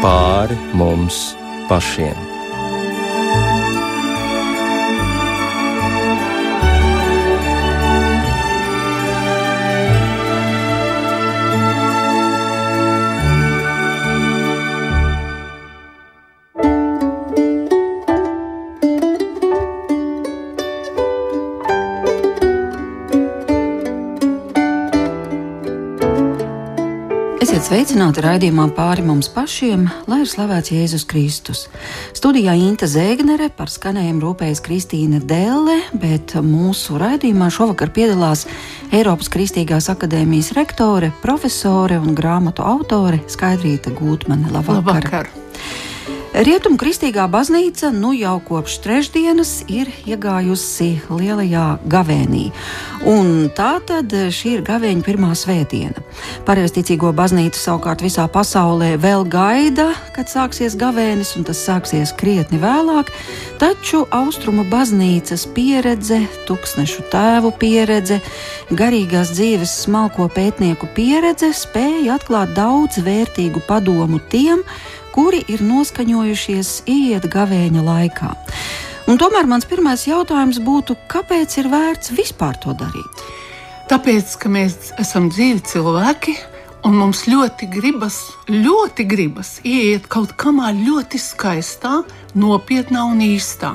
pāri mums pašiem. Sveicināti raidījumā pāri mums pašiem, lai ir slavēts Jēzus Kristus. Studijā Inte Zēgnere par skanējumu rūpējas Kristīna Dēle, bet mūsu raidījumā šovakar piedalās Eiropas Kristīgās akadēmijas rektore, profesore un grāmatu autore Skaidrīta Gūtmane. Labvakar! Labvakar. Rietumu kristīgā baznīca nu jau kopš trešdienas ir iegājusi lielajā gavēnī. Un tā tad šī ir gavēņa pirmā svētdiena. Pareizticīgo baznīca savukārt visā pasaulē vēl gaida, kad sāksies gavēnis, un tas sāksies krietni vēlāk. Taču austrumu baznīcas pieredze, tūkstnešu tēvu pieredze, garīgās dzīves smalko pētnieku pieredze spēja atklāt daudz vērtīgu padomu tiem, kuri ir noskaņojušies iet gavēņa laikā. Un tomēr mans pirmais jautājums būtu, kāpēc ir vērts vispār to darīt? Tāpēc, ka mēs esam dzīvi cilvēki, un mums ļoti gribas, ļoti gribas iet kaut kamā ļoti skaistā, nopietnā un īstā.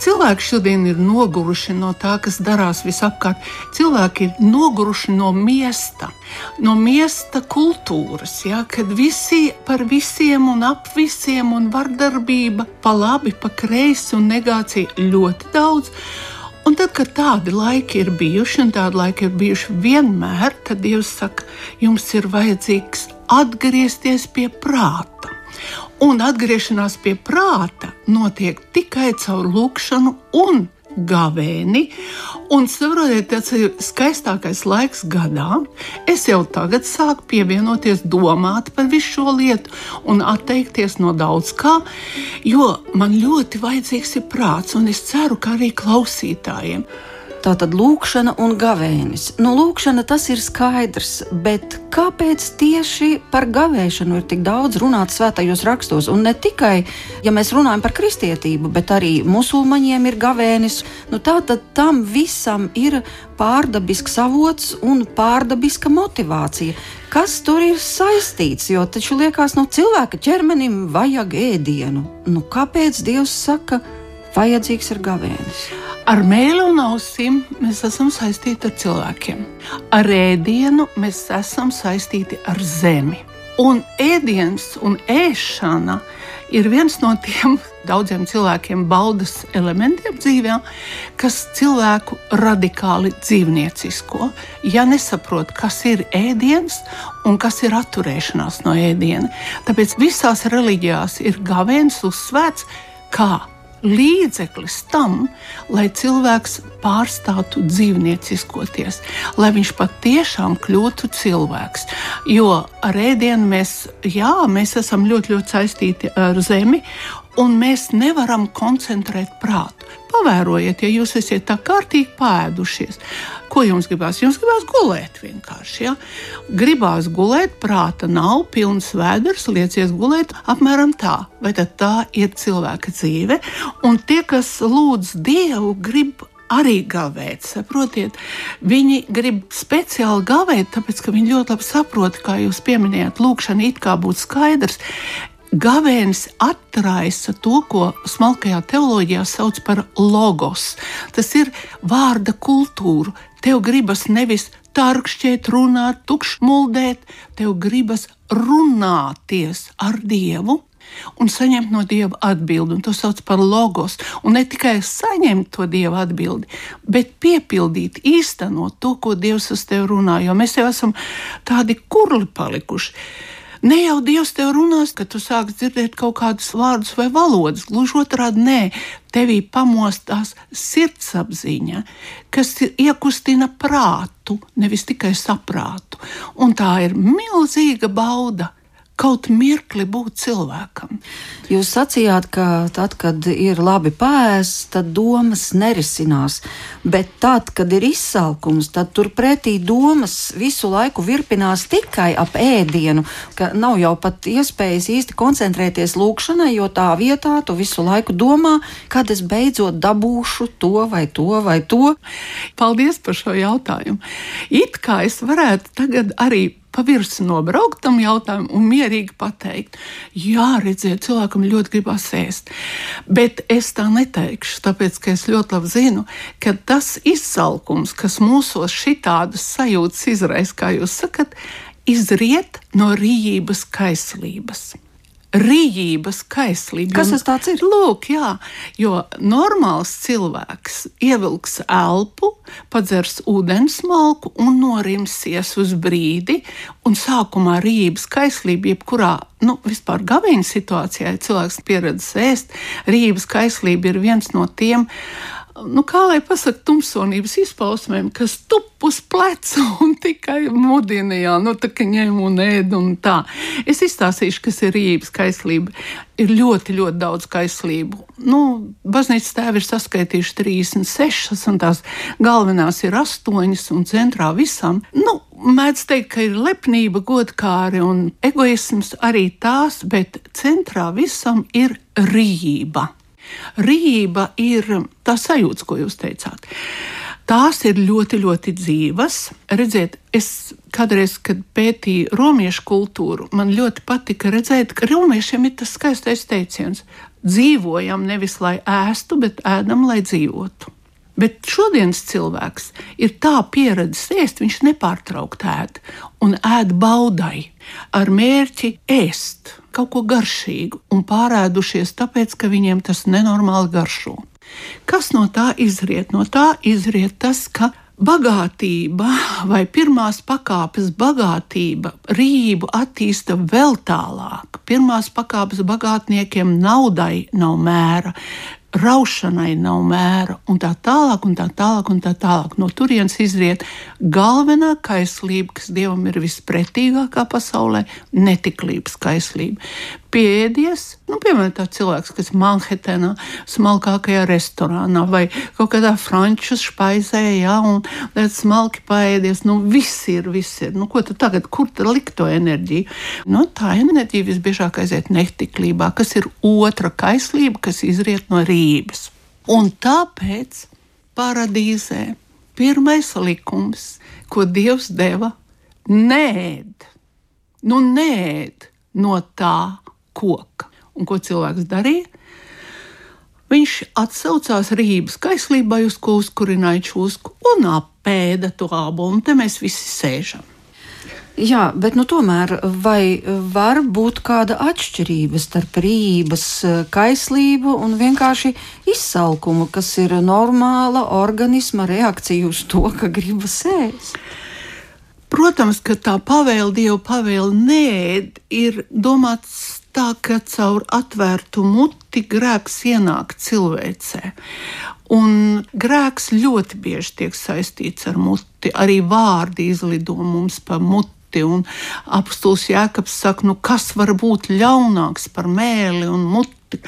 Cilvēki šodien ir noguruši no tā, kas darās visapkārt. Cilvēki ir noguruši no miesta, no miesta kultūras, ja, kad visi par visiem un ap visiem un vardarbība pa labi, pa kreisi un negācija ļoti daudz. Un tad, kad tādi laiki ir bijuši, un tādi laiki ir bijuši vienmēr, tad Dievs saka, jums ir vajadzīgs atgriezties pie prāta. Un atgriešanās pie prāta notiek tikai caur lūkšanu un gavēni. Un saprotiet, tas ir skaistākais laiks gadā. Es jau tagad sāku pievienoties, domāt par visu šo lietu un atteikties no daudz kā, jo man ļoti vajadzīgs ir prāts, un es ceru, ka arī klausītājiem. Tā tad lūkšana un gavēnis. Nu, lūkšana tas ir skaidrs, bet kāpēc tieši par gavēšanu ir tik daudz runāts svētajos rakstos? Un ne tikai, ja mēs runājam par kristietību, bet arī musulmaņiem ir gavēnis. Nu, tā tad tam visam ir pārdabisks avots un pārdabiska motivācija. Kas tur ir saistīts? Jo taču liekas, no cilvēka ķermenim vajag ēdienu. Nu, kāpēc Dievs saka, vajadzīgs ir gavēnis? Ar mēlu un ausīm mēs esam saistīti ar cilvēkiem. Ar ēdienu mēs esam saistīti ar zemi. Un ēdiens un ēšana ir viens no tiem daudziem cilvēkiem baudas elementiem dzīvē, kas cilvēku radikāli dzīvniecisko. Ja nesaprot, kas ir ēdiens un kas ir atturēšanās no ēdiena, tāpēc visās reliģijās ir gavēns uzsvērts kā līdzeklis tam, lai cilvēks pārstātu dzīvnieciskoties, lai viņš patiešām kļūtu cilvēks. Jo ar ēdienu mēs, jā, mēs esam ļoti, ļoti saistīti ar zemi, un mēs nevaram koncentrēt prātu. Pavērojiet, ja jūs esat tā kārtīgi pēdušies, ko jums gribās? Jums gribās gulēt vienkārši. Ja? Gribās gulēt, prāta nav, pilns vēders, liecies gulēt apmēram tā. Vai tā ir cilvēka dzīve? Un tie, kas lūdz Dievu, grib arī gavēt. Saprotiet, viņi grib speciāli gavēt, tāpēc ka viņi ļoti labi saprot, kā jūs pieminējāt, lūkšana it kā būtu skaidrs. Gavēnis atraisa to, ko smalkajā teoloģijā sauc par logos. Tas ir vārda kultūra. Tev gribas nevis tarkšķēt, runāt, tukšmuldēt, tev gribas runāties ar Dievu un saņemt no Dieva atbildi. Un to sauc par logos. Un ne tikai saņemt to Dieva atbildi, bet piepildīt, īstenot to, ko Dievs uz tevi runā. Jo mēs jau esam tādi kurli palikuši. Ne jau Dievs tev runās, ka tu sāc dzirdēt kaut kādus vārdus vai valodas. Gluži otrādi, nē, tevī pamostās sirdsapziņa, kas iekustina prātu, nevis tikai saprātu. Un tā ir milzīga bauda kaut mirkli būt cilvēkam. Jūs sacījāt, ka tad, kad ir labi pēsts, tad domas nerisinās. Bet tad, kad ir izsalkums, tad turpretī domas visu laiku virpinās tikai ap ēdienu, ka nav jau pat iespējas īsti koncentrēties lūkšanai, jo tā vietā tu visu laiku domā, kad es beidzot dabūšu to vai to vai to. Paldies par šo jautājumu. It kā es varētu tagad arī pa virsmu nobraukt tam jautājumam un mierīgi pateikt, jā, redziet, cilvēkam ļoti gribās ēst. Bet es tā neteikšu, tāpēc ka es ļoti labi zinu, ka tas izsalkums, kas mūsos šitādas sajūtas izraisa, kā jūs sakat, izriet no rījības kaislības rīības kaislība. Kas tas tāds ir? Lūk, jā, jo normāls cilvēks ievilks elpu, padzers ūdens malku un norimsies uz brīdi, un sākumā rīības kaislība, jebkurā, nu, vispār gaviņa situācijā, ja cilvēks pieredzes ēst, rīības kaislība ir viens no tiem, nu, kā lai pasakā, tumsonības izpausmēm, kas tup uz pleca un tikai mudina, jā, nu, tā kā ņem un ēd un tā. Es izstāstīšu, kas ir rības kaislība. Ir ļoti, ļoti daudz kaislību. Nu, baznīcas tēvi ir saskaitījuši 36, un tās galvenās ir 8, un centrā visam. Nu, mēdz teikt, ka ir lepnība, godkāri un egoisms arī tās, bet centrā visam ir rība. Rība ir tā sajūta, ko jūs teicāt. Tās ir ļoti, ļoti dzīvas. Redziet, es kādreiz, kad pētīju romiešu kultūru, man ļoti patika redzēt, ka romiešiem ir tas skaistais teiciens: dzīvojam nevis lai ēstu, bet ēdam, lai dzīvotu. Bet šodienas cilvēks ir tā pieredzējis ēst, viņš nepārtraukti ēd un ēd baudai ar mērķi ēst kaut ko garšīgu un pārēdušies tāpēc, ka viņiem tas nenormāli garšo. Kas no tā izriet? No tā izriet tas, ka bagātība vai pirmās pakāpes bagātība rību attīsta vēl tālāk. Pirmās pakāpes bagātniekiem naudai nav mēra, raušanai nav mēra, un tā tālāk, un tā tālāk, un tā tālāk. No turienes izriet galvenā kaislība, kas dievam ir vispretīgākā pasaulē - netiklības kaislība pieēdies, nu, piemēram, tāds cilvēks, kas Manhetenā, smalkākajā restorānā vai kaut kādā franču spaizē, jā, un tāds smalki paēdies, nu, viss ir, viss ir. Nu, ko tu tagad, kur tad likt to enerģiju? Nu, tā enerģija visbiežāk aiziet netiklībā, kas ir otra kaislība, kas izriet no rības. Un tāpēc paradīzē pirmais likums, ko Dievs deva, nēd. Nu, nēd no tā, koka. Un ko cilvēks darīja? Viņš atsaucās rības kaislībai, uz ko uzkurināja čūsku, un apēda to ābolu, un te mēs visi sēžam. Jā, bet nu, tomēr vai var būt kāda atšķirība starp rības kaislību un vienkārši izsalkumu, kas ir normāla organisma reakcija uz to, ka gribas ēst? Protams, ka tā pavēle, Dieva pavēle, nē, ir domāts tā, ka caur atvērtu muti grēks ienāk cilvēcē. Un grēks ļoti bieži tiek saistīts ar muti. Arī vārdi izlido mums pa muti. Un apstults Jēkabs saka, nu kas var būt ļaunāks par mēli un muti.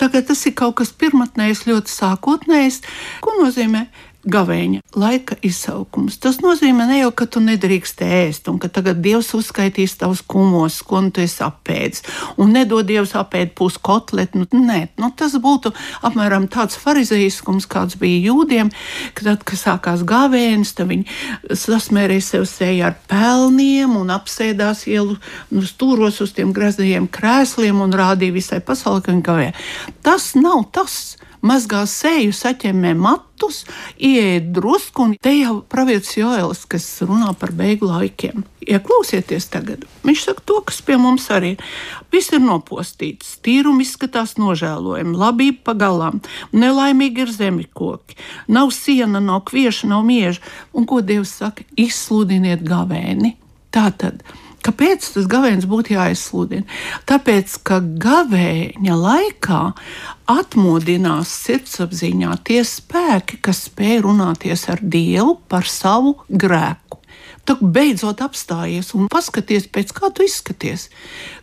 Tagad tas ir kaut kas pirmotnējs, ļoti sākotnējs. Ko nozīmē gavēņa laika izsaukums. Tas nozīmē ne jau, ka tu nedrīkst ēst, un ka tagad Dievs uzskaitīs tavus kumos, ko nu tu esi apēdis, un nedod Dievs apēd pus kotletu. Nu, nē, nu, tas būtu apmēram tāds farizeiskums, kāds bija jūdiem, ka tad, kad sākās gavēnis, tad viņi sasmērēja sev seju ar pelniem un apsēdās ielu nu, stūros uz tiem graznajiem krēsliem un rādīja visai pasaulē, ka viņi gavē. Tas nav tas mazgā seju, saķemē matus, ieiet drusku, un te jau pravietis Joēlis, kas runā par beigu laikiem. Ieklausieties tagad. Viņš saka to, kas pie mums arī ir. Viss ir nopostīts, tīrumi izskatās nožēlojami, labība pagalām, nelaimīgi ir zemikoki, nav siena, nav kvieša, nav mieža. Un ko Dievs saka? Izsludiniet gavēni. Tā tad Kāpēc tas gavēnis būtu jāizsludina? Tāpēc, ka gavēņa laikā atmodinās sirdsapziņā tie spēki, kas spēj runāties ar Dievu par savu grēku. Tu beidzot apstājies un paskaties, pēc kā tu izskaties.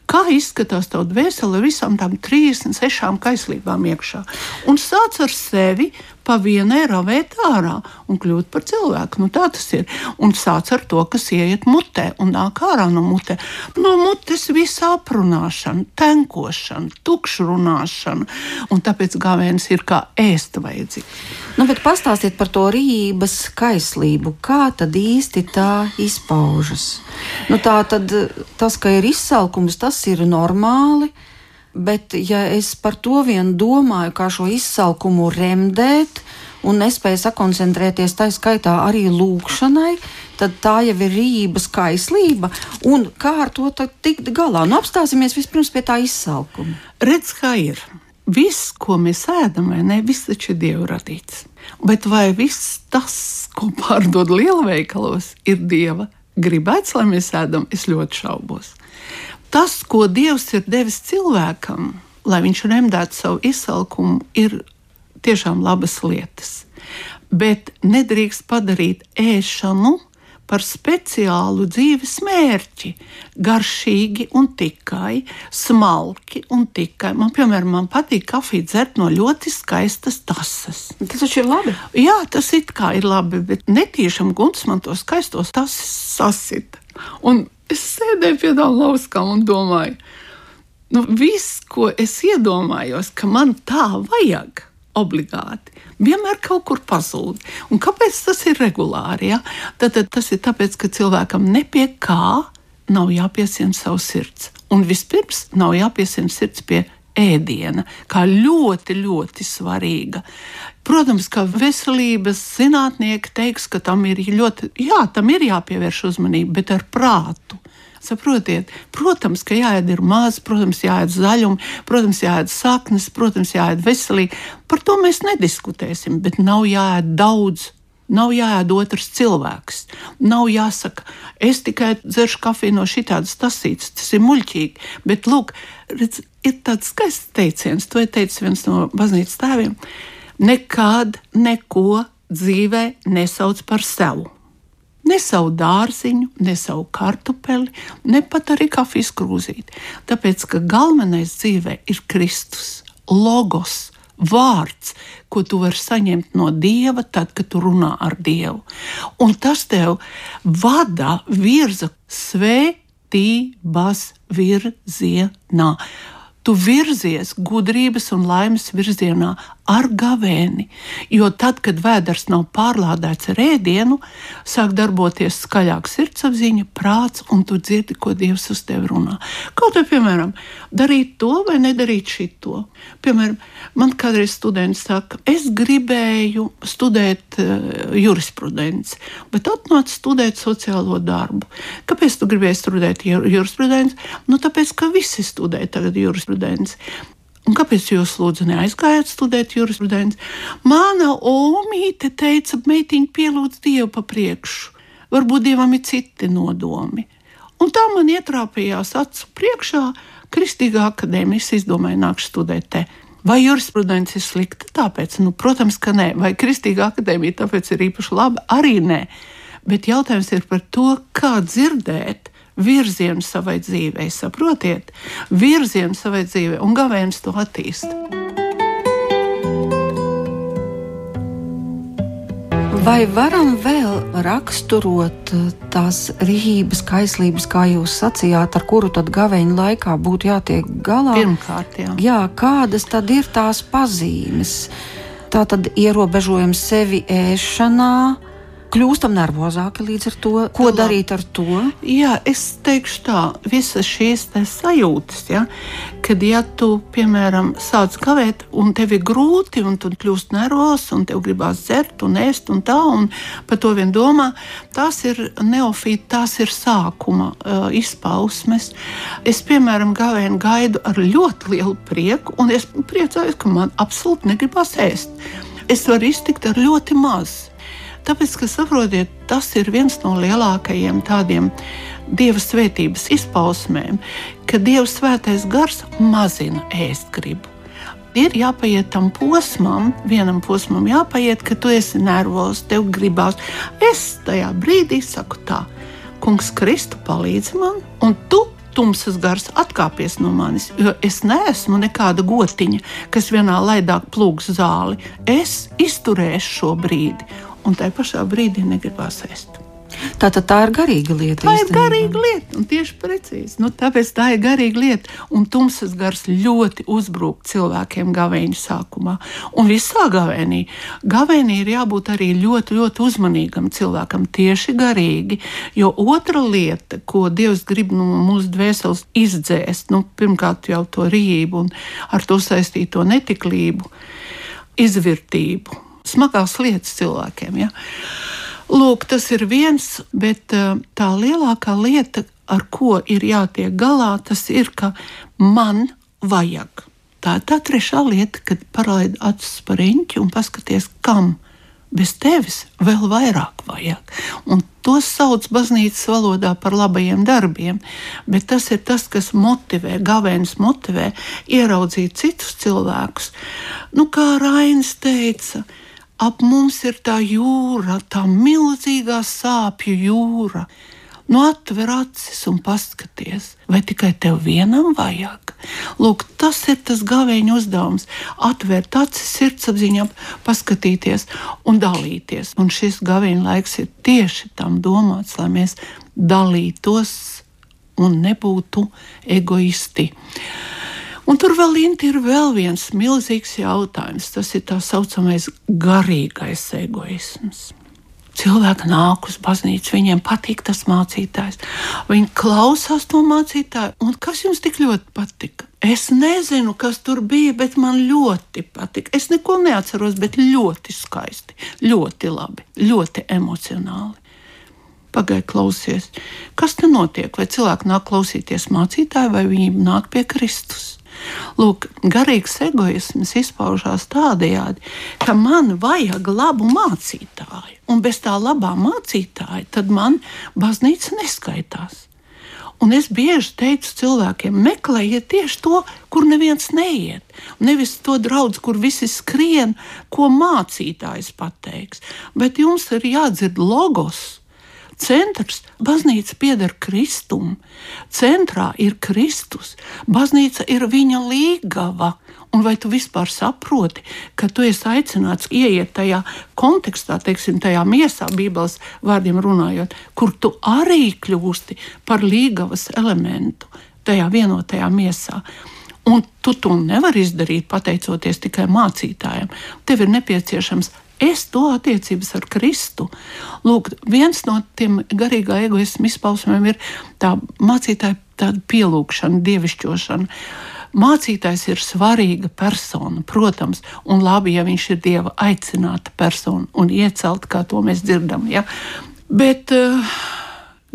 kā izskatās tavs dvēsele ar visām tām 36 kaislībām iekšā. Un sāc ar sevi pa vienai ravēt ārā un kļūt par cilvēku. Nu, tā tas ir. Un sāc ar to, kas ieiet mutē un nāk ārā no mutē. No mutes visā aprunāšana, tenkošana, tukšrunāšana. Un tāpēc gāvēns ir kā ēst vajadzīgs. Nu, bet pastāstiet par to rības kaislību. Kā tad īsti tā izpaužas? Nu, tā tad tas, ka ir izsalkums, tas ir normāli. Bet, ja es par to vien domāju, kā šo izsalkumu remdēt un nespēju sakoncentrēties tā skaitā arī lūkšanai, tad tā jau ir rības kaislība. Un kā ar to tikt galā? Nu, apstāsimies vispirms pie tā izsalkuma. Redz, kā ir. Viss, ko mēs ēdam, vai ne, viss taču ir dievu radīts. Bet vai viss tas, ko pārdod lielveikalos, ir dieva gribēts, lai mēs ēdam, es ļoti šaubos tas, ko Dievs ir devis cilvēkam, lai viņš remdētu savu izsalkumu, ir tiešām labas lietas. Bet nedrīkst padarīt ēšanu par speciālu dzīves mērķi. Garšīgi un tikai, smalki un tikai. Man, piemēram, man patīk kafiju dzert no ļoti skaistas tasas. Tas taču ir labi. Jā, tas it kā ir labi, bet netīšām guns man to skaistos tasas sasita. Un es sēdēju pie tā lauskām un domāju, nu, viss, ko es iedomājos, ka man tā vajag obligāti, vienmēr kaut kur pazūd. Un kāpēc tas ir regulāri? Ja? Tad, tad tas ir tāpēc, ka cilvēkam nepie kā nav jāpiesien savu sirds. Un vispirms nav jāpiesien sirds pie ēdiena, kā ļoti, ļoti svarīga. Protams, ka veselības zinātnieki teiks, ka tam ir ļoti, jā, tam ir jāpievērš uzmanība, bet ar prātu. Saprotiet, protams, ka jāēd ir maz, protams, jāēd zaļumi, protams, jāēd saknes, protams, jāēd veselīgi. Par to mēs nediskutēsim, bet nav jāēd daudz. Nav jāēd otrs cilvēks. Nav jāsaka, es tikai dzeršu kafiju no šādas tasītes. Tas ir muļķīgi. Bet, lūk, redz, ir tāds skaists teiciens, to ir teicis viens no baznīcas tēviem. Nekad neko dzīvē nesauc par sevi. Ne savu dārziņu, ne savu kartupeli, ne pat arī kafijas krūzīti. Tāpēc, ka galvenais dzīvē ir Kristus, Logos, vārds, ko tu vari saņemt no Dieva, tad, kad tu runā ar Dievu. Un tas tev vada, virza svētības virzienā. Tu virzies gudrības un laimes virzienā ar gavēni. Jo tad, kad vēders nav pārlādēts ar ēdienu, sāk darboties skaļāk sirdsapziņa, prāts, un tu dzirdi, ko Dievs uz tevi runā. Kaut vai, piemēram, darīt to vai nedarīt šito. Piemēram, man kādreiz students saka, es gribēju studēt uh, jurisprudenci, bet atnācu studēt sociālo darbu. Kāpēc tu gribēji studēt jurisprudenci? Nu, tāpēc, ka visi studē tagad jurisprudenci. Un kāpēc jūs lūdzu neaizgājāt studēt jurisprudenci? Mana omīte teica, meitiņa pielūdz Dievu pa priekšu. Varbūt Dievam ir citi nodomi. Un tā man ietrāpījās acu priekšā Kristīgā akadēmija. Es izdomāju, nākšu studēt te. Vai jurisprudence ir slikta? Tāpēc, nu, protams, ka nē. Vai Kristīgā akadēmija tāpēc ir īpaši laba? Arī nē. Bet jautājums ir par to, kā dzirdēt virzienu savai dzīvei, saprotiet, virzienu savai dzīvei, un gavēns to attīst. Vai varam vēl raksturot eh, tās rīības, kaislības, kā jūs sacījāt, ar kuru tad gaveņa laikā būtu jātiek galā? Pirmkārt, jā. jā kādas tad ir tās pazīmes? Tā tad ierobežojam sevi ēšanā, kļūstam nervozāki līdz ar to. Ko Lā. darīt ar to? Jā, es teikšu tā, visas šīs sajūtas, ja, kad ja tu, piemēram, sāc kavēt, un tev ir grūti, un tu kļūst nervozs, un tev gribās dzert un ēst un tā, un par to vien domā, tās ir neofīti, tās ir sākuma uh, izpausmes. Es, piemēram, gavēnu gaidu ar ļoti lielu prieku, un es priecājos, ka man absolūti negribas ēst. Es varu iztikt ar ļoti mazu. Tāpēc, ka saprotiet, tas ir viens no lielākajiem tādiem dieva svētības izpausmēm, ka dieva svētais gars mazina ēst gribu. Ir jāpaiet tam posmam, vienam posmam jāpaiet, ka tu esi nervozs, tev gribās. Es tajā brīdī saku tā, Kungs, Kristu palīdzi man, un tu tumsas gars atkāpies no manis, jo es neesmu nekāda gotiņa, kas vienā laidā plūks zāli. Es izturēšu šo brīdi, un tajā pašā brīdī negribās ēst. Tātad tā ir garīga lieta. Tā īstenībā. ir garīga lieta, un tieši precīzi. Nu, tāpēc tā ir garīga lieta, un tumsas gars ļoti uzbrūk cilvēkiem gavēņa sākumā. Un visā gavēnī, gavēnī ir jābūt arī ļoti, ļoti uzmanīgam cilvēkam, tieši garīgi. Jo otra lieta, ko Dievs grib no nu, mūsu dvēseles izdzēst, nu, pirmkārt jau to rīību un ar to saistīto netiklību, izvērtību, smagās lietas cilvēkiem. Ja? Lūk, tas ir viens, bet eh, tā lielākā lieta, ar ko ir jātiek galā, tas ir, ka man vajag. Tā ir tā trešā lieta, kad paraidi acis par riņķi un paskaties, kam bez tevis vēl vairāk vajag. Un to sauc baznīcas valodā par labajiem darbiem, bet tas ir tas, kas motivē, gavēnis motivē ieraudzīt citus cilvēkus. Nu, kā Rainis teica, ap mums ir tā jūra, tā milzīgā sāpju jūra. Nu, atver acis un paskaties, vai tikai tev vienam vajag. Lūk, tas ir tas gaveņa uzdevums - atvērt acis, sirdsapziņā, paskatīties un dalīties. Un šis gaveņa laiks ir tieši tam domāts, lai mēs dalītos un nebūtu egoisti. Un tur vēl ir vēl viens milzīgs jautājums. Tas ir tā saucamais garīgais egoisms. Cilvēki nāk uz baznīcu, viņiem patīk tas mācītājs. Viņi klausās to mācītāju, un kas jums tik ļoti patika? Es nezinu, kas tur bija, bet man ļoti patika. Es neko neatceros, bet ļoti skaisti, ļoti labi, ļoti emocionāli. Pagaidiet, klausies, kas te notiek? Vai cilvēki nāk klausīties mācītāju, vai viņi nāk pie Kristus? Lūk, garīgs egoisms izpaužās tādējādi, ka man vajag labu mācītāju, un bez tā labā mācītāja tad man baznīca neskaitās. Un es bieži teicu cilvēkiem, meklējiet tieši to, kur neviens neiet. Nevis to draugu, kur visi skrien, ko mācītājs pateiks. Bet jums ir jādzird logos, centrs, baznīca pieder Kristum. Centrā ir Kristus, baznīca ir viņa līgava. Un vai tu vispār saproti, ka tu esi aicināts ieiet tajā kontekstā, teiksim, tajā miesā, Bībeles vārdiem runājot, kur tu arī kļūsti par līgavas elementu tajā vienotajā miesā. Un tu to nevari izdarīt pateicoties tikai mācītājiem. Tev ir nepieciešams es to attiecības ar Kristu. Lūk, viens no tiem garīgā egoisma izpausmēm ir tā mācītāja tāda pielūgšana, dievišķošana. Mācītājs ir svarīga persona, protams, un labi, ja viņš ir dieva aicināta persona un iecelt, kā to mēs dzirdam. Ja? Bet uh,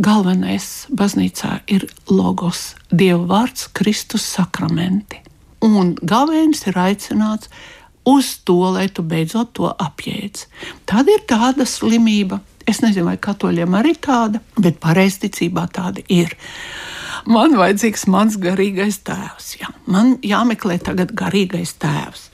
galvenais baznīcā ir logos, dieva vārds, Kristus sakramenti. Un galvenais ir aicināts uz to, lai tu beidzot to apjēdz. Tad ir tāda slimība. Es nezinu, vai katoļiem arī tāda, bet pareizticībā tāda ir. Man vajadzīgs mans garīgais tēvs. Jā. Man jāmeklē tagad garīgais tēvs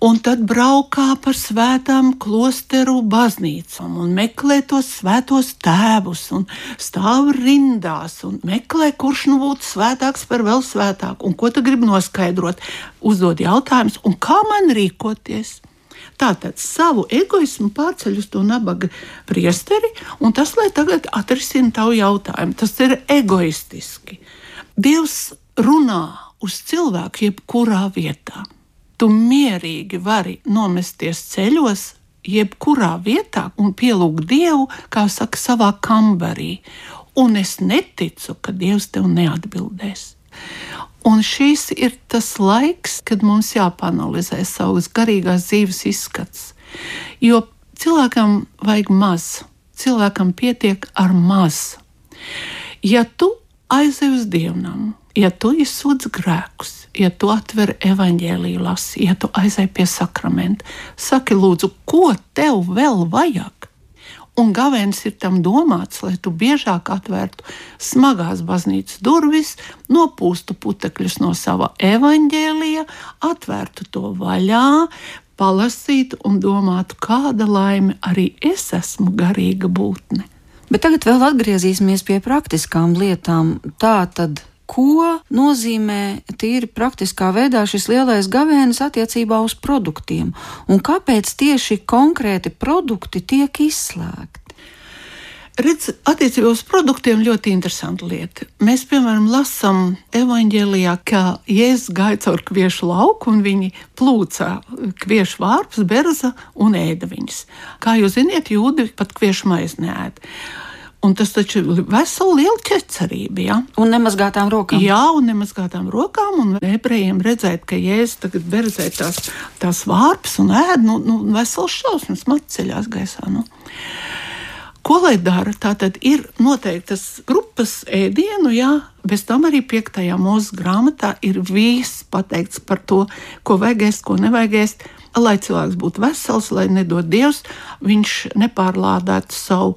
un tad braukā par svētām klosteru baznīcām un meklē tos svētos tēvus un stāv rindās un meklē, kurš nu būtu svētāks par vēl svētāku un ko tu gribi noskaidrot, uzdod jautājumus un kā man rīkoties. Tātad savu egoismu pārceļ uz to nabaga priesteri, un tas, lai tagad atrisina tavu jautājumu, tas ir egoistiski. Dievs runā uz cilvēku jebkurā vietā tu mierīgi vari nomesties ceļos, jebkurā vietā un pielūgt Dievu, kā saka, savā kambarī. Un es neticu, ka Dievs tev neatbildēs. Un šis ir tas laiks, kad mums jāpanalizē savas garīgās dzīves izskats. Jo cilvēkam vajag maz, cilvēkam pietiek ar maz. Ja tu aizej uz dievnam, ja tu izsūdz grēkus, ja tu atver evaņģēlīju, lasi, ja tu aizej pie sakramenta, saki, lūdzu, ko tev vēl vajag? Un gavēnis ir tam domāts, lai tu biežāk atvērtu smagās baznīcas durvis, nopūstu putekļus no sava evaņģēlija, atvērtu to vaļā, palasītu un domātu, kāda laime arī es esmu garīga būtne. Bet tagad vēl atgriezīsimies pie praktiskām lietām. Tā tad ko nozīmē tīri praktiskā veidā šis lielais gavēnis attiecībā uz produktiem un kāpēc tieši konkrēti produkti tiek izslēgti. Redz, attiecībā uz produktiem ļoti interesanta lieta. Mēs, piemēram, lasām evanģēlijā, ka Jēzus gāja caur kviešu lauku un viņi plūca kviešu vārpus, berza un ēda viņas. Kā jūs zināt, jūdi pat kviešu maizi neēd. Un tas taču ir vesela liela ķecerība. Ja? Un nemazgātām rokām. Jā, un nemazgātām rokām. Un ebrejiem redzēt, ka jēzus tagad berzē tās, tās vārpas un ēd, nu, nu vesels šausmas, matceļās gaisā. Nu. Ko lai dara? Tā tad ir noteiktas grupas ēdienu, jā, bez tam arī piektajā mūža grāmatā ir viss pateikts par to, ko vajag ēst, ko nevajag ēst. Lai cilvēks būtu vesels, lai nedod Dievs, viņš nepārlādētu savu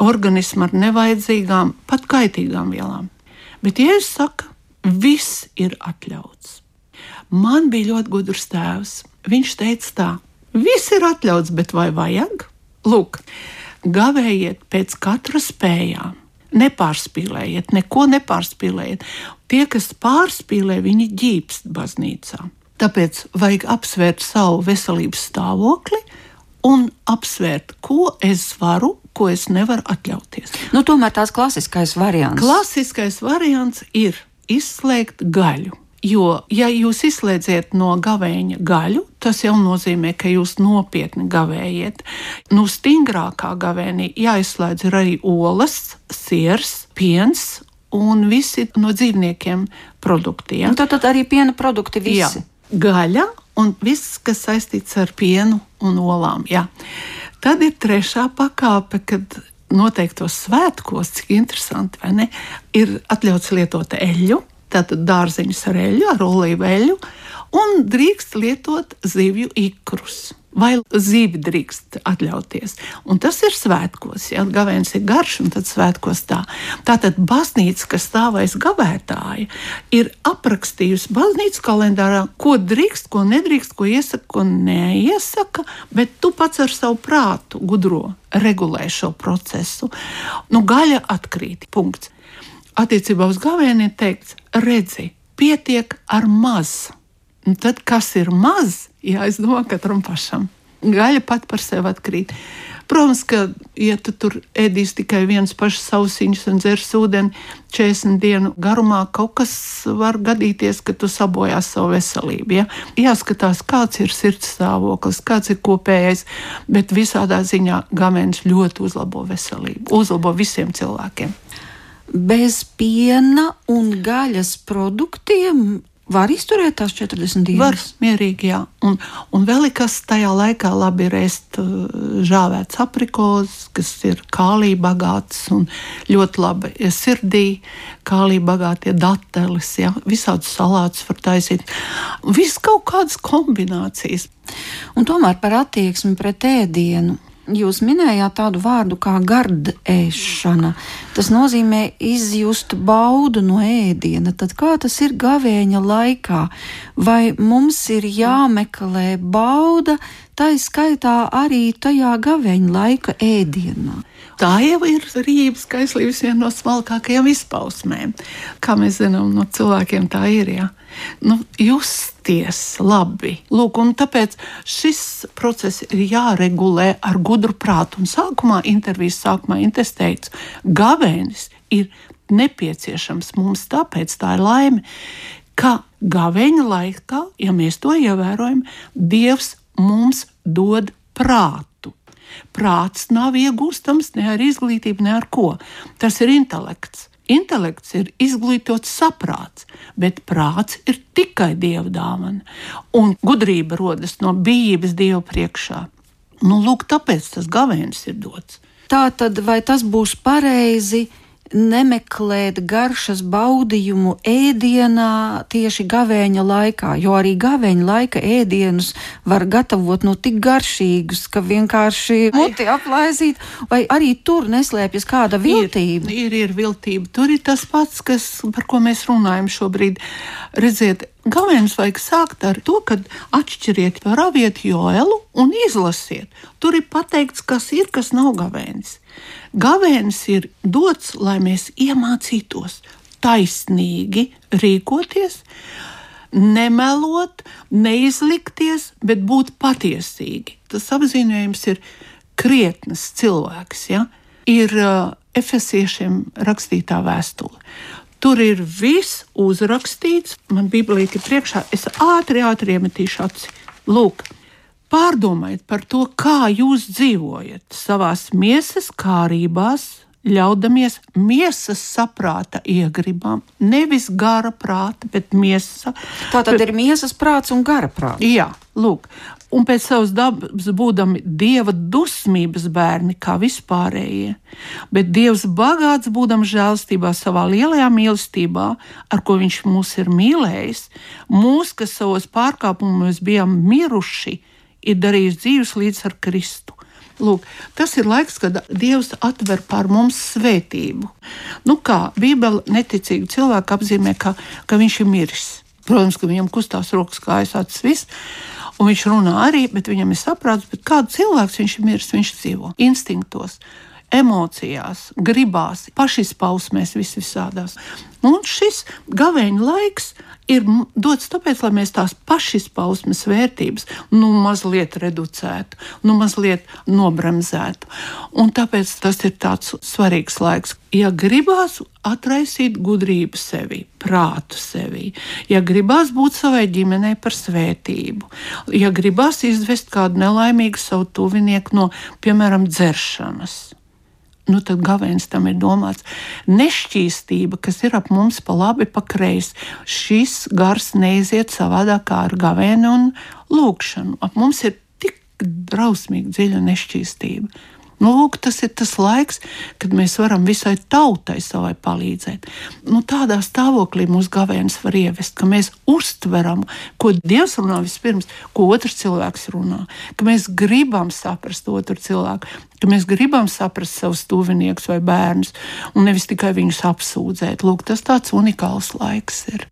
organismu ar nevajadzīgām, pat kaitīgām vielām. Bet, ja es saku, viss ir atļauts. Man bija ļoti gudrs tēvs. Viņš teica tā, viss ir atļauts, bet vai vajag? Lūk, gavējiet pēc katra spējām. Nepārspīlējiet, neko nepārspīlējiet. Tie, kas pārspīlē, viņi ģīpst baznīcā. Tāpēc vajag apsvērt savu veselības stāvokli un apsvērt, ko es varu, ko es nevaru atļauties. Nu, tomēr tās klasiskais variants. Klasiskais variants ir izslēgt gaļu. Jo, ja jūs izslēdziet no gavēņa gaļu, tas jau nozīmē, ka jūs nopietni gavējiet. Nu, stingrākā gavēnī jāizslēdz arī olas, siers, piens un visi no dzīvniekiem produktiem. Un tad, tad arī piena produkti visi. Jā, gaļa un viss, kas saistīts ar pienu un olām. Jā. Tad ir trešā pakāpe, kad noteiktos svētkos, cik interesanti, vai ne, ir atļauts lietot eļļu tātad dārzeņus ar eļļu, ar olīvu eļļu, un drīkst lietot zivju ikrus. Vai zivi drīkst atļauties? Un tas ir svētkos, ja gavēns ir garš, un tad svētkos tā. Tātad baznīca, kas stāv aiz gavētāja, ir aprakstījusi baznīcas kalendārā, ko drīkst, ko nedrīkst, ko iesaka, ko neiesaka, bet tu pats ar savu prātu gudro regulē šo procesu. Nu, gaļa atkrīt. Punkts attiecībā uz gavēni ir teikts, redzi, pietiek ar maz. Un tad, kas ir maz, jāizdomā katram pašam. Gaļa pat par sevi atkrīt. Protams, ka, ja tu tur ēdīs tikai viens pašs sausiņus un dzers ūdeni 40 dienu garumā, kaut kas var gadīties, ka tu sabojās savu veselību. Ja? Jāskatās, kāds ir sirds stāvoklis, kāds ir kopējais, bet visādā ziņā gavēns ļoti uzlabo veselību, uzlabo visiem cilvēkiem bez piena un gaļas produktiem var izturēt tās 40 dienas. Var mierīgi, jā. Un, un vēl kas tajā laikā labi ir ēst uh, žāvēts aprikozes, kas ir kālī bagāts un ļoti labi sirdī, kālī bagātie dateles, jā. Visādus salātus var taisīt. Viss kaut kādas kombinācijas. Un tomēr par attieksmi pret ēdienu Jūs minējāt tādu vārdu kā gardēšana. Tas nozīmē izjust baudu no ēdiena. Tad kā tas ir gavēņa laikā? Vai mums ir jāmeklē bauda, tā izskaitā arī tajā gavēņa laika ēdienā? Tā jau ir rīpas kaislības viena no smalkākajām izpausmēm. Kā mēs zinām, no cilvēkiem tā ir. Ja? nu, justies labi. Lūk, tāpēc šis process ir jāregulē ar gudru prātu. Un sākumā, intervijas sākumā, es teicu, gavēnis ir nepieciešams mums, tāpēc tā ir laime, ka gaveņa laikā, ja mēs to ievērojam, Dievs mums dod prātu. Prāts nav iegūstams ne ar izglītību, ne ar ko. Tas ir intelekts. Intelekts ir izglītots saprāts, bet prāts ir tikai dieva dāvana, un gudrība rodas no bijības dieva priekšā. Nu, lūk, tāpēc tas gavēnis ir dots. Tā tad vai tas būs pareizi? Nemeklēt garšas baudījumu ēdienā tieši gavēņa laikā, jo arī gavēņa laika ēdienus var gatavot no tik garšīgus, ka vienkārši muti aplaizīt, vai arī tur neslēpjas kāda viltība. Ir, ir, ir viltība. Tur ir tas pats, kas, par ko mēs runājam šobrīd. Redziet, Galvenais vajag sākt ar to, ka atšķiriet raviet joelu un izlasiet. Tur ir pateikts, kas ir, kas nav gavēnis. Gavēnis ir dots, lai mēs iemācītos taisnīgi rīkoties, nemelot, neizlikties, bet būt patiesīgi. Tas apzīmējums ir krietnes cilvēks. Ja? Ir uh, efesiešiem rakstītā vēstule. Tur ir viss uzrakstīts, man Bībelīte ir priekšā. Es ātri, ātri iemetīšu aci. Lūk, pārdomājiet par to, kā jūs dzīvojat savās miesas kārībās, ļaudamies miesas saprāta iegribām, nevis gara prāta, bet miesa. Tā tad ir miesas prāts un gara prāts. Jā, lūk. Un pēc savas dabas būdami dieva dusmības bērni, kā vispārējie, bet dievs bagāts būdams žēlstībā savā lielajā mīlestībā, ar ko viņš mūs ir mīlējis, mūs, kas savos pārkāpumos bijām miruši, ir darījis dzīves līdz ar Kristu. Lūk, tas ir laiks, kad Dievs atver pār mums svētību. Nu kā Bībele neticīgi cilvēku apzīmē, ka, ka viņš ir miris. Protams, ka viņam kustās rokas, kājas, acis, viss. Un viņš runā arī, bet viņam ir saprāts, kādu cilvēku viņš ir miris. Viņš dzīvo instinktos, emocijās, gribās, pašizpausmēs, vis visādās. Un šis gaveņa laiks ir dots tāpēc, lai mēs tās pašizpausmes vērtības nu, mazliet reducētu, nu, mazliet nobremzētu. Un tāpēc tas ir tāds svarīgs laiks. Ja gribās atraisīt gudrību sevi, prātu sevi, ja gribās būt savai ģimenei par svētību, ja gribās izvest kādu nelaimīgu savu tuvinieku no, piemēram, dzeršanas nu tad gavēns tam ir domāts. Nešķīstība, kas ir ap mums pa labi, pa kreisi, šis gars neiziet savādāk kā ar gavēnu un lūkšanu. Ap mums ir tik drausmīgi dziļa nešķīstība. Nu, lūk, tas ir tas laiks, kad mēs varam visai tautai savai palīdzēt. Nu, tādā stāvoklī mūsu gavēnis var ievest, ka mēs uztveram, ko Dievs runā vispirms, ko otrs cilvēks runā, ka mēs gribam saprast otru cilvēku, ka mēs gribam saprast savus tuviniekus vai bērnus, un nevis tikai viņus apsūdzēt. Lūk, tas tāds unikāls laiks ir.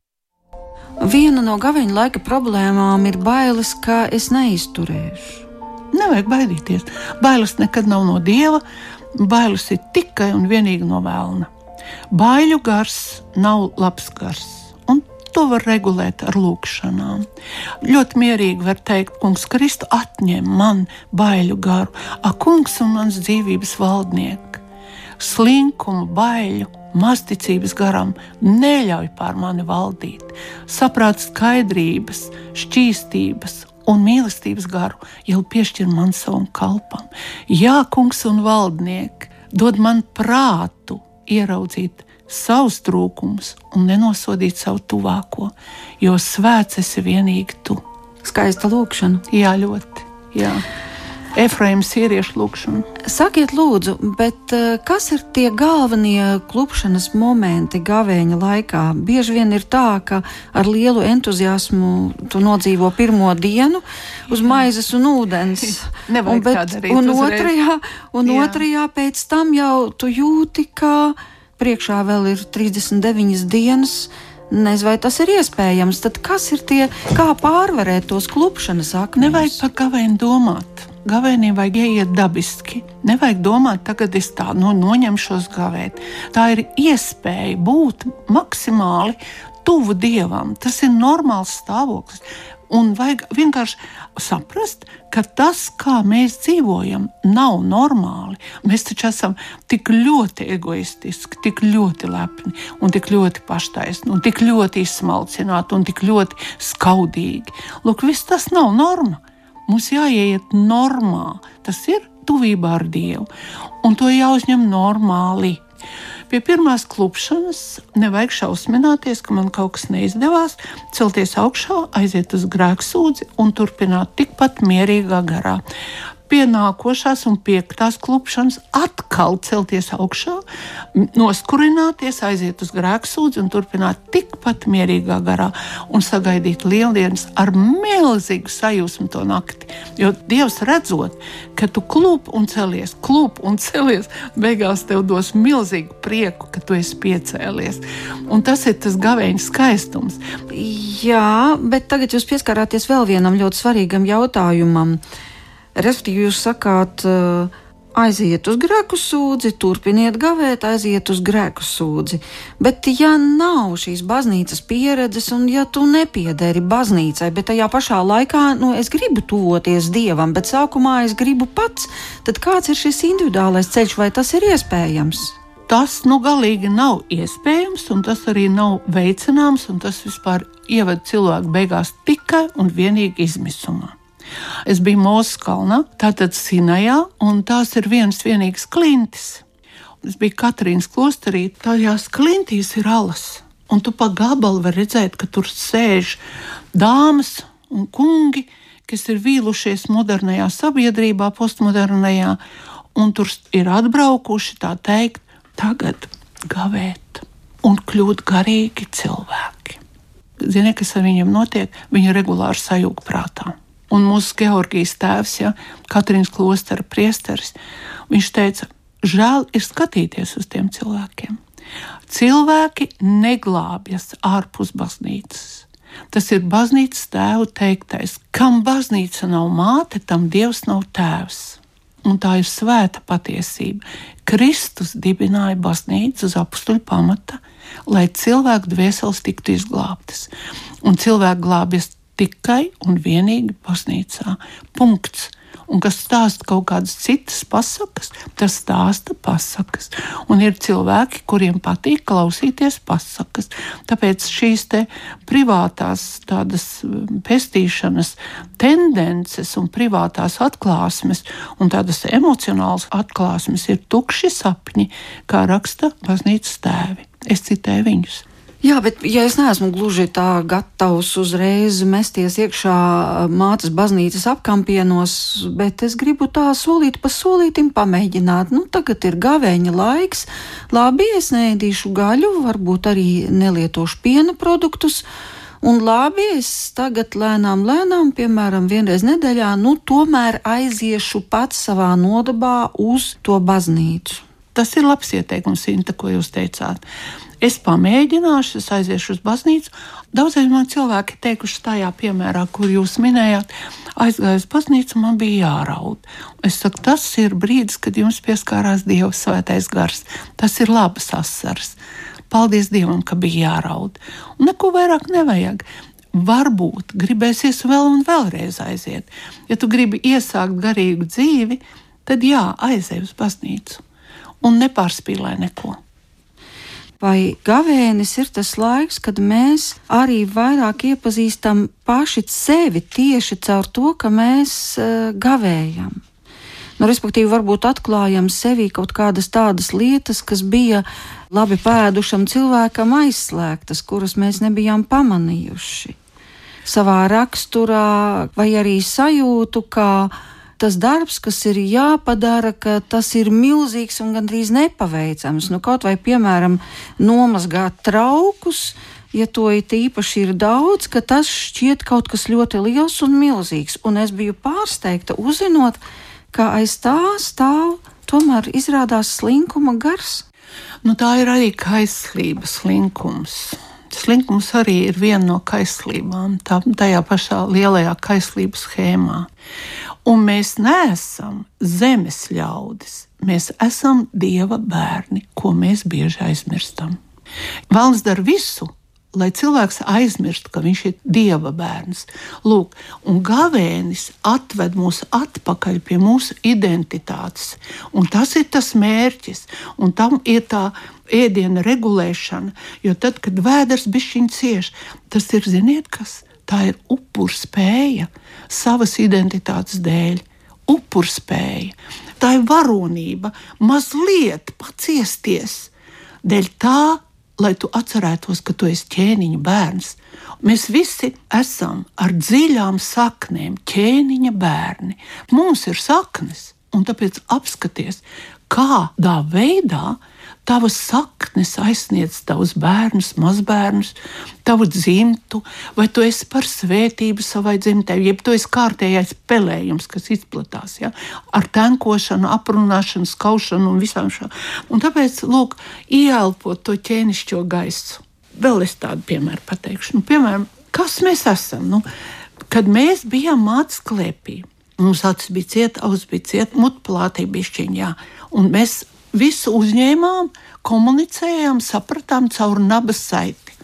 Viena no gaveņa laika problēmām ir bailes, ka es neizturēšu. Nevajag baidīties. Bailes nekad nav no dieva, bailes ir tikai un vienīgi no vēlna. Baiļu gars nav labs gars. un To var regulēt ar lūkšanām. Ļoti mierīgi var teikt, Kungs, Kristu atņem man baiļu garu, ak, Kungs un mans dzīvības valdnieks. Slinkumu, baiļu, mazticības garam neļauj pār mani valdīt. Saprāt skaidrības, šķīstības un mīlestības garu jau piešķir man savam kalpam. Jā, kungs un valdnieki, dod man prātu ieraudzīt savus trūkumus un nenosodīt savu tuvāko, jo svēts esi vienīgi tu. Skaista lūkšana. Jā, ļoti. Jā. Efraīmas sieviešu lūgšanu. Sakiet, lūdzu, bet eh, kas ir tie galvenie klupšanas momenti gavēņa laikā? Bieži vien ir tā, ka ar lielu entuziasmu tu nodzīvo pirmo dienu uz maizes un ūdens. un, bet, un, otrajā, un Jā. otrajā pēc tam jau tu jūti, ka priekšā vēl ir 39 dienas. Nezinu, vai tas ir iespējams. Tad kas ir tie, kā pārvarēt tos klupšanas akmeņus? Nevajag par gavēnu domāt gavēniem vajag ieiet dabiski. Nevajag domāt, tagad es tā no, nu, noņemšos gavēt. Tā ir iespēja būt maksimāli tuvu dievam. Tas ir normāls stāvoklis. Un vajag vienkārši saprast, ka tas, kā mēs dzīvojam, nav normāli. Mēs taču esam tik ļoti egoistiski, tik ļoti lepni, un tik ļoti paštaisni, un tik ļoti izsmalcināti un tik ļoti skaudīgi. Lūk, viss tas nav normāli. Mums jāiet normā, tas ir tuvībā ar Dievu, un to jāuzņem normāli. Pie pirmās klupšanas nevajag šausmināties, ka man kaut kas neizdevās, celties augšā, aiziet uz grēksūdzi un turpināt tikpat mierīgā garā pie nākošās un piektās klupšanas atkal celties augšā, noskurināties, aiziet uz grēksūdzi un turpināt tikpat mierīgā garā un sagaidīt lieldienas ar milzīgu sajūsmu to nakti. Jo Dievs redzot, ka tu klūp un celies, klūp un celies, beigās tev dos milzīgu prieku, ka tu esi piecēlies. Un tas ir tas gaveņa skaistums. Jā, bet tagad jūs pieskarāties vēl vienam ļoti svarīgam jautājumam. Respektīvi, jūs sakāt, aiziet uz grēku sūdzi, turpiniet gavēt, aiziet uz grēku sūdzi. Bet, ja nav šīs baznīcas pieredzes, un ja tu nepiederi baznīcai, bet tajā pašā laikā, nu, es gribu tuvoties dievam, bet sākumā es gribu pats, tad kāds ir šis individuālais ceļš, vai tas ir iespējams? Tas nu galīgi nav iespējams, un tas arī nav veicināms, un tas vispār ievada cilvēku beigās tikai un vienīgi izmisumā. Es biju Mūzes kalnā, tātad Sinajā, un tās ir viens vienīgs klintis. Es biju Katrīnas klosterī, tajās klintīs ir alas. Un tu pa gabalu vari redzēt, ka tur sēž dāmas un kungi, kas ir vīlušies modernajā sabiedrībā, postmodernajā, un tur ir atbraukuši tā teikt, tagad gavēt un kļūt garīgi cilvēki. Ziniet, kas ar viņiem notiek? Viņi regulāri sajūg prātā. Un mūsu Georgijas tēvs, ja, Katrīnas klostera priesteris, viņš teica, žēl ir skatīties uz tiem cilvēkiem. Cilvēki neglābjas ārpus baznīcas. Tas ir baznīcas tēvu teiktais, kam baznīca nav māte, tam dievs nav tēvs. Un tā ir svēta patiesība. Kristus dibināja baznīcu uz apstuļu pamata, lai cilvēku dvēseles tiktu izglābtas. Un cilvēku glābjas tikai un vienīgi baznīcā. Punkts. Un kas stāsta kaut kādas citas pasakas, tas stāsta pasakas. Un ir cilvēki, kuriem patīk klausīties pasakas. Tāpēc šīs privātās tādas um, pestīšanas tendences un privātās atklāsmes un tādas emocionālas atklāsmes ir tukši sapņi, kā raksta baznīcas tēvi. Es citēju viņus. Jā, bet ja es neesmu gluži tā gatavs uzreiz mesties iekšā mātes baznīcas apkampienos, bet es gribu tā solīt pa solītim pamēģināt. Nu, tagad ir gavēņa laiks, labi, es neēdīšu gaļu, varbūt arī nelietošu piena produktus. Un labi, es tagad lēnām, lēnām, piemēram, vienreiz nedēļā, nu, tomēr aiziešu pats savā nodabā uz to baznīcu. Tas ir labs ieteikums, Inta, ko jūs teicāt. Es pamēģināšu, es aiziešu uz baznīcu. Daudziem man cilvēki teikuši tajā piemērā, kur jūs minējāt, aizgāju uz baznīcu, man bija jāraud. Es saku, tas ir brīdis, kad jums pieskārās Dieva svētais gars. Tas ir labs asars. Paldies Dievam, ka bija jāraud. Un neko vairāk nevajag. Varbūt gribēsies vēl un vēlreiz aiziet. Ja tu gribi iesākt garīgu dzīvi, tad jā, aizej uz baznīcu un nepārspīlē neko vai gavēnis ir tas laiks, kad mēs arī vairāk iepazīstam paši sevi tieši caur to, ka mēs uh, gavējam. Nu, respektīvi, varbūt atklājam sevī kaut kādas tādas lietas, kas bija labi pēdušam cilvēkam aizslēgtas, kuras mēs nebijām pamanījuši. Savā raksturā vai arī sajūtu, ka tas darbs, kas ir jāpadara, ka tas ir milzīgs un gandrīz nepaveicams. Nu, kaut vai, piemēram, nomazgāt traukus, ja to it īpaši ir daudz, ka tas šķiet kaut kas ļoti liels un milzīgs. Un es biju pārsteigta uzzinot, ka aiz tā stāv tomēr izrādās slinkuma gars. Nu, tā ir arī kaislības slinkums. Slinkums arī ir viena no kaislībām, tā, tajā pašā lielajā kaislības schēmā. Un mēs neesam zemes ļaudis, mēs esam dieva bērni, ko mēs bieži aizmirstam. Vēlams dara visu, lai cilvēks aizmirst, ka viņš ir dieva bērns. Lūk, un gavēnis atved mūs atpakaļ pie mūsu identitātes. Un tas ir tas mērķis, un tam ir tā ēdiena regulēšana. Jo tad, kad vēders bišķiņ cieš, tas ir, ziniet, kas? Tā ir upurspēja savas identitātes dēļ. Upurspēja. Tā ir varonība, mazliet paciesties dēļ tā, lai tu atcerētos, ka tu esi ķēniņa bērns. Mēs visi esam ar dziļām saknēm, ķēniņa bērni. Mums ir saknes, un tāpēc apskaties, kādā veidā Tavas saknes aizsniedz tavus bērnus, mazbērnus, tavu dzimtu, vai tu esi par svētību savai dzimtei, jeb tu esi kārtējais pelējums, kas izplatās ja? ar tenkošanu, aprunāšanu, skaušanu un visām šādām. Tāpēc, lūk, ieelpot to ķēnišķo gaisu. Vēl es tādu piemēru pateikšu. Nu, piemēram, kas mēs esam? Nu, kad mēs bijām mācīti klēpī, Mums acis bija cieta, auss bija cieta, mutplātī bišķiņā. Un mēs visu uzņēmām, komunicējām, sapratām caur nabas saiti.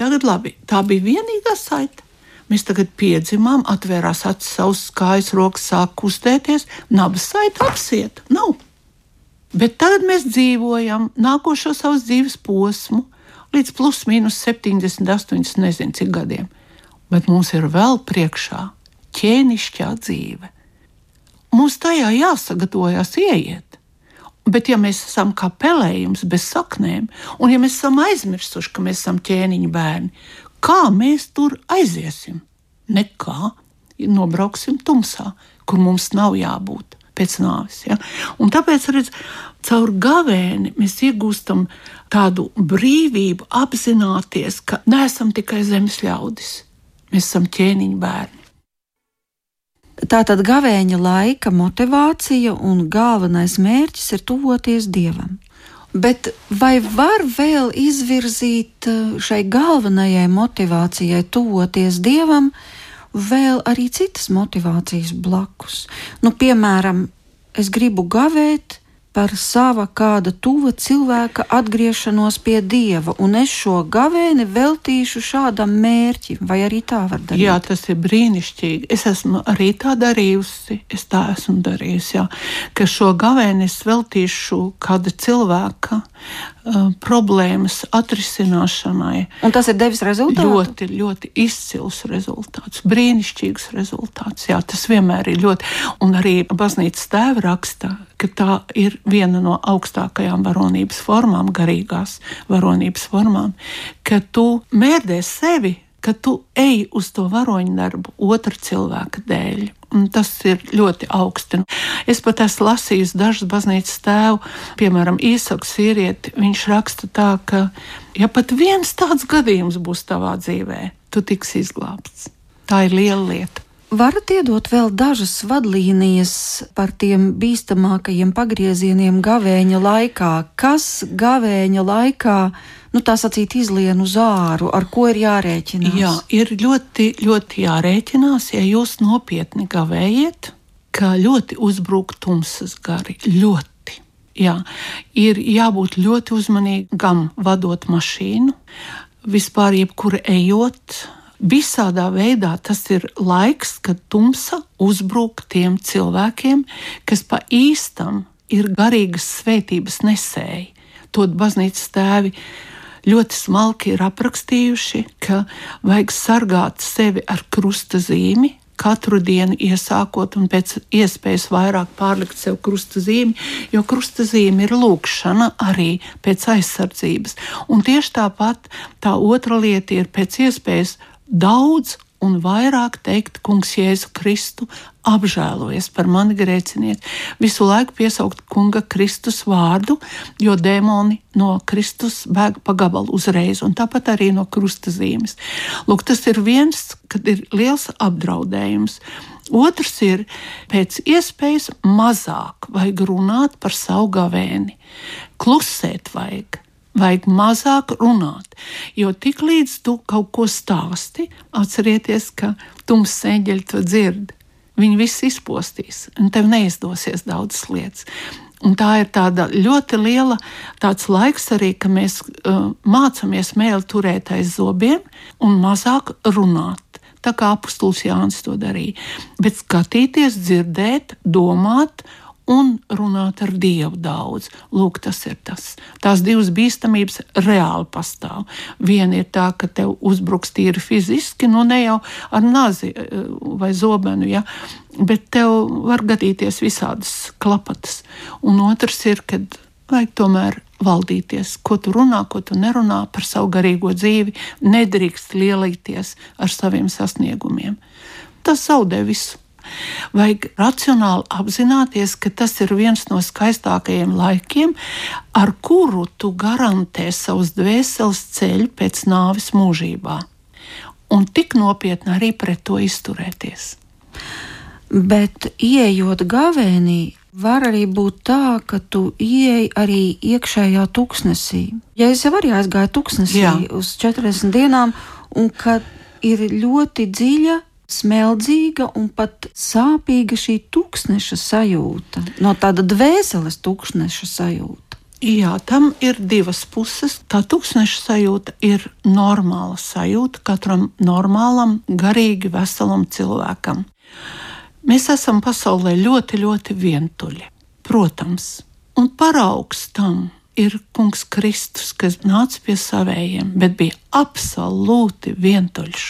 Tagad labi, tā bija vienīgā saite. Mēs tagad piedzimām, atvērās acis, savas kājas, rokas sāk kustēties, nabas saite apsiet. Nav. Bet tagad mēs dzīvojam nākošo savas dzīves posmu, līdz plus mīnus 70, 80, nezinu cik gadiem. Bet mums ir vēl priekšā ķēnišķā dzīve. Mums tajā jāsagatavojas ieiet. Bet, ja mēs esam kā pelējums bez saknēm, un ja mēs esam aizmirsuši, ka mēs esam ķēniņa bērni, kā mēs tur aiziesim? Nekā. Nobrauksim tumsā, kur mums nav jābūt pēc nāves. Ja? Un tāpēc, redz, caur gavēni mēs iegūstam tādu brīvību apzināties, ka neesam tikai zemes ļaudis, mēs esam ķēniņa bērni. Tātad gavēņa laika motivācija un galvenais mērķis ir tuvoties dievam. Bet vai var vēl izvirzīt eh, šai galvenajai motivācijai tuvoties dievam, vēl arī citas motivācijas blakus. Nu, piemēram, es gribu gavēt par sava kāda tuva cilvēka atgriešanos pie dieva, un es šo gavēni veltīšu šādam mērķim, vai arī tā var darīt? Jā, tas ir brīnišķīgi. Es esmu arī tā darījusi, es tā esmu darījusi, jā, ka šo gavēni es veltīšu kāda cilvēka problēmas atrisināšanai. Un tas ir devis rezultātu? Ļoti, ļoti izcils rezultāts, brīnišķīgs rezultāts. Jā, tas vienmēr ir ļoti. Un arī baznīcas tēva raksta, ka tā ir viena no augstākajām varonības formām, garīgās varonības formām, ka tu mērdē sevi ka tu ej uz to varoņu darbu otra cilvēka dēļ. Un tas ir ļoti augsti. Es pat esmu lasījis dažus baznīcas tēvu, piemēram, īsaku sīrieti. Viņš raksta tā, ka, ja pat viens tāds gadījums būs tavā dzīvē, tu tiksi izglābts. Tā ir liela lieta. Varat iedot vēl dažas vadlīnijas par tiem bīstamākajiem pagriezieniem gavēņa laikā. Kas gavēņa laikā nu, tā sacīt, izlien uz āru, ar ko ir jārēķinās? Jā, ir ļoti, ļoti jārēķinās, ja jūs nopietni gavējiet, ka ļoti uzbrūk tumsas gari. Ļoti. Jā, ir jābūt ļoti uzmanīgam vadot mašīnu, vispār jebkur ejot. Visādā veidā tas ir laiks, kad tumsa uzbrūk tiem cilvēkiem, kas pa īstam ir garīgas svētības nesēji. To baznīcas tēvi ļoti smalki ir aprakstījuši, ka vajag sargāt sevi ar krusta zīmi, katru dienu iesākot un pēc iespējas vairāk pārlikt sev krusta zīmi, jo krusta zīme ir lūkšana arī pēc aizsardzības. Un tieši tāpat tā otra lieta ir pēc iespējas daudz un vairāk teikt, Kungs, Jēzu Kristu, apžēlojies par mani grēcinieci. Visu laiku piesaukt Kunga Kristus vārdu, jo dēmoni no Kristus bēg pa gabalu uzreiz, un tāpat arī no krustazīmes. Lūk, tas ir viens, kad ir liels apdraudējums. Otrs ir pēc iespējas mazāk vajag runāt par savu gavēni. Klusēt vajag Vajag mazāk runāt, jo tiklīdz tu kaut ko stāsti, atcerieties, ka tums eņģeļi to dzird. Viņi visi izpostīs, un tev neizdosies daudzas lietas. Un tā ir tāda ļoti liela laiks arī, ka mēs uh, mācāmies mēli turēt aiz zobiem un mazāk runāt. Tā kā apustulis Jānis to darīja. Bet skatīties, dzirdēt, domāt un runāt ar Dievu daudz. Lūk, tas ir tas. Tās divas bīstamības reāli pastāv. Viena ir tā, ka tev uzbruks tīri fiziski, nu ne jau ar nazi eh, vai zobenu, ja, bet tev var gadīties visādas klapatas. Un otrs ir, kad vajag tomēr valdīties, ko tu runā, ko tu nerunā par savu garīgo dzīvi, nedrīkst lielīties ar saviem sasniegumiem. Tas zaudē visu. Vajag racionāli apzināties, ka tas ir viens no skaistākajiem laikiem, ar kuru tu garantē savus dvēseles ceļu pēc nāves mūžībā. Un tik nopietni arī pret to izturēties. Bet, ieejot gavēnī, var arī būt tā, ka tu ieej arī iekšējā tuksnesī. Ja es jau arī aizgāju tuksnesī Jā. uz 40 dienām, un ka ir ļoti dziļa smeldzīga un pat sāpīga šī tūkstneša sajūta, no tāda dvēseles tūkstneša sajūta. Jā, tam ir divas puses. Tā tūkstoša sajūta ir normāla sajūta katram normālam, garīgi veselam cilvēkam. Mēs esam pasaulē ļoti, ļoti vientuļi. Protams, un paraugs tam ir Kungs Kristus, kas nāca pie savējiem, bet bija absolūti vientuļš.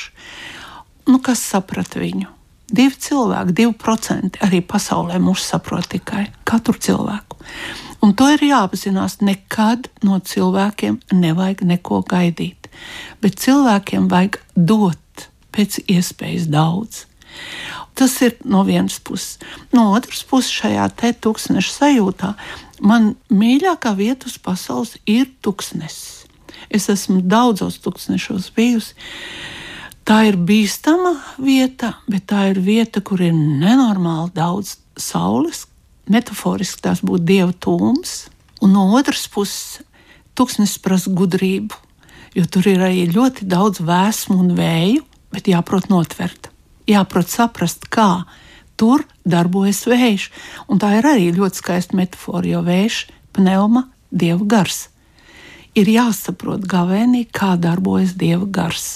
Nu, kas saprata viņu? Divi cilvēki, divi procenti arī pasaulē mūs saprot tikai katru cilvēku. Un to ir jāapzinās. Nekad no cilvēkiem nevajag neko gaidīt, bet cilvēkiem vajag dot pēc iespējas daudz. Tas ir no vienas puses. No otras puses, šajā te tūkstoša sajūtā man mīļākā vieta uz pasaules ir tūkstnesis. Es esmu daudzos tūkstnešos bijusi. Tā ir bīstama vieta, bet tā ir vieta, kur ir nenormāli daudz saules, metaforiski tās būtu dieva tūms, un no otras puses tūkstnesis prasa gudrību, jo tur ir arī ļoti daudz vēsmu un vēju, bet jāprot notvert, jāprot saprast, kā tur darbojas vējš. Un tā ir arī ļoti skaista metāfora, jo vējš, pneuma, dieva gars. Ir jāsaprot gavēnī, kā darbojas dieva gars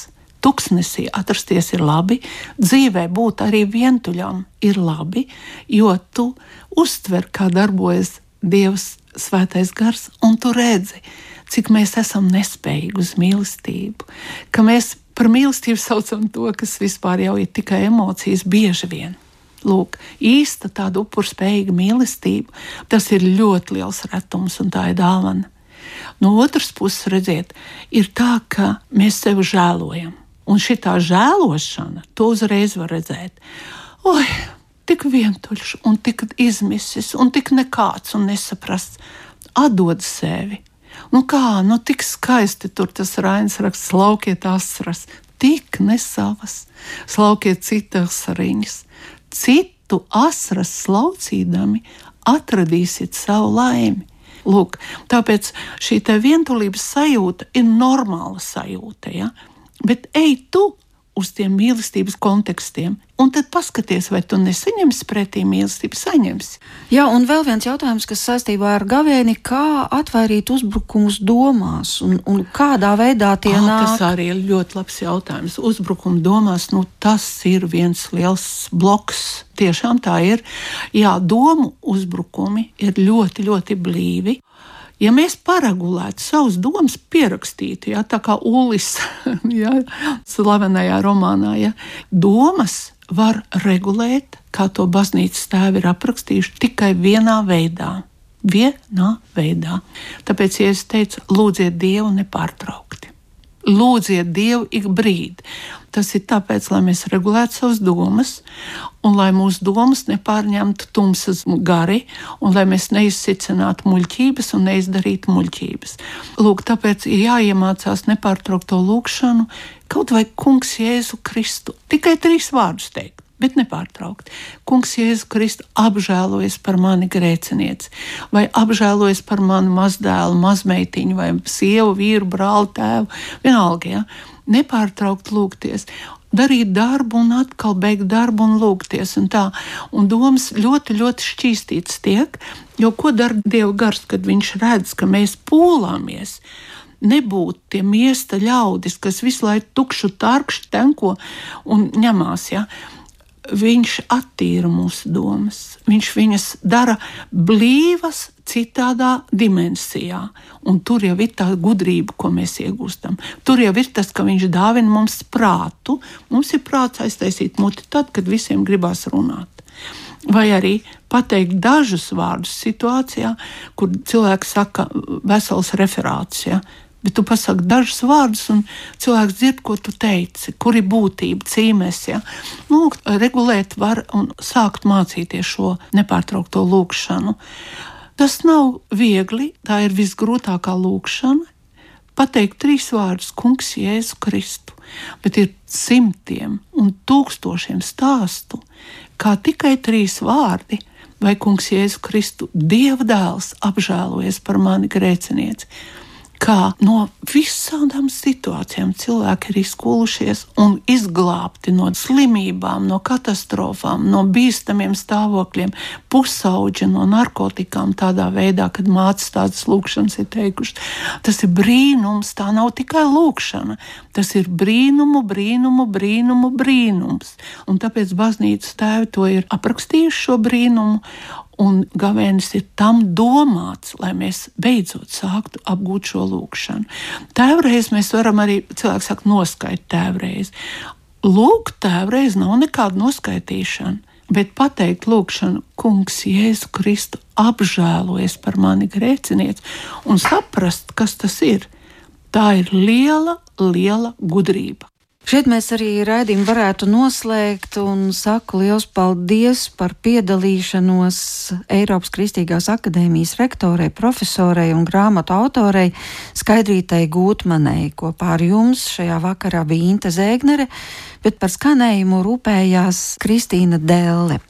tuksnesī atrasties ir labi, dzīvē būt arī vientuļam ir labi, jo tu uztver, kā darbojas Dievs svētais gars, un tu redzi, cik mēs esam nespējīgi uz mīlestību, ka mēs par mīlestību saucam to, kas vispār jau ir tikai emocijas bieži vien. Lūk, īsta tāda upurspējīga mīlestība, tas ir ļoti liels retums un tā ir dāvana. No otras puses, redziet, ir tā, ka mēs sevi žēlojam. Un šī žēlošana, to uzreiz var redzēt. Oi, tik vientuļš, un tik izmisis, un tik nekāds un nesaprasts. Atdod sevi. Nu kā, nu tik skaisti tur tas Rains raksts, laukiet asras, tik nesavas, slaukiet citas sariņas, citu asras slaucīdami atradīsiet savu laimi. Lūk, tāpēc šī vientulības sajūta ir normāla sajūta. Ja? Bet ej tu uz tiem mīlestības kontekstiem, un tad paskaties, vai tu nesaņemsi pretī mīlestību, saņemsi. Jā, un vēl viens jautājums, kas saistībā ar gavēni, kā atvairīt uzbrukumus domās, un, un kādā veidā tie oh, nāk? Tas arī ir ļoti labs jautājums. Uzbrukumi domās, nu tas ir viens liels bloks. Tiešām tā ir. Jā, domu uzbrukumi ir ļoti, ļoti blīvi. Ja mēs paregulētu savus domas, pierakstītu, ja, tā kā Ulis ja, slavenajā romānā, ja, domas var regulēt, kā to baznīcas tēvi ir aprakstījuši, tikai vienā veidā. Vienā veidā. Tāpēc, ja es teicu, lūdziet Dievu nepārtraukti. Lūdziet Dievu ik brīdi. Tas ir tāpēc, lai mēs regulētu savas domas, un lai mūsu domas nepārņemtu tumsas gari, un lai mēs neizsicinātu muļķības un neizdarītu muļķības. Lūk, tāpēc ir jāiemācās nepārtraukto lūgšanu, kaut vai Kungs Jēzu Kristu. Tikai trīs vārdus teikt bet nepārtraukti. Kungs, Jēzus Kristus, apžēlojies par mani grēcinieci, vai apžēlojies par manu mazdēlu, mazmeitiņu, vai sievu, vīru, brāli, tēvu. Vienalga, ja? nepārtraukt lūgties. Darīt darbu, un atkal beigt darbu un lūgties. Un tā. un domas ļoti, ļoti šķīstītas tiek, jo ko dara Dieva gars, kad viņš redz, ka mēs pūlāmies? Nebūt tie miesta ļaudis, kas visu laiku tukšu, tarkšu, tenko un ņemās. Ja? Viņš attīra mūsu domas. Viņš viņas dara blīvas, citādā dimensijā. Un tur jau ir tā gudrība, ko mēs iegūstam. Tur jau ir tas, ka viņš dāvina mums prātu. Mums ir prāts aiztaisīt muti tad, kad visiem gribās runāt. Vai arī pateikt dažus vārdus situācijā, kur cilvēks saka vesels referāts. Ja? Bet tu pasaki dažus vārdus, un cilvēks dzird, ko tu teici, kur ir būtība, cīmēs. Ja? Nu, regulēt var un sākt mācīties šo nepārtraukto lūkšanu. Tas nav viegli, tā ir visgrūtākā lūkšana. Pateikt trīs vārdus, Kungs, Jēzu Kristu, bet ir simtiem un tūkstošiem stāstu, kā tikai trīs vārdi, vai Kungs, Jēzu Kristu, Dieva dēls apžēlojies par mani grēcinieci kā no visādām situācijām cilvēki ir izkūlušies un izglābti no slimībām, no katastrofām, no bīstamiem stāvokļiem, pusauģi no narkotikām tādā veidā, kad mācīs tādas lūkšanas ir teikušas. Tas ir brīnums, tā nav tikai lūkšana, tas ir brīnumu, brīnumu, brīnumu, brīnums. Un tāpēc baznīcas tēvi to ir aprakstījuši šo brīnumu, Un gavēnis ir tam domāts, lai mēs beidzot sāktu apgūt šo lūkšanu. Tēvreiz mēs varam arī, cilvēks saka, noskaidrot tēvreiz. Lūgt tēvreiz nav nekāda noskaitīšana. Bet pateikt, lūkšanu, Kungs, Jēzu Kristu, apžēlojies par mani grēcinieci un saprast, kas tas ir, tā ir liela, liela gudrība. Šeit mēs arī raidījumu varētu noslēgt un saku liels paldies par piedalīšanos Eiropas Kristīgās akadēmijas rektorei, profesorei un grāmatu autorei Skaidrītai Gūtmanei. Kopā ar jums šajā vakarā bija Inte Zēgnere, bet par skanējumu rūpējās Kristīna Dēlle.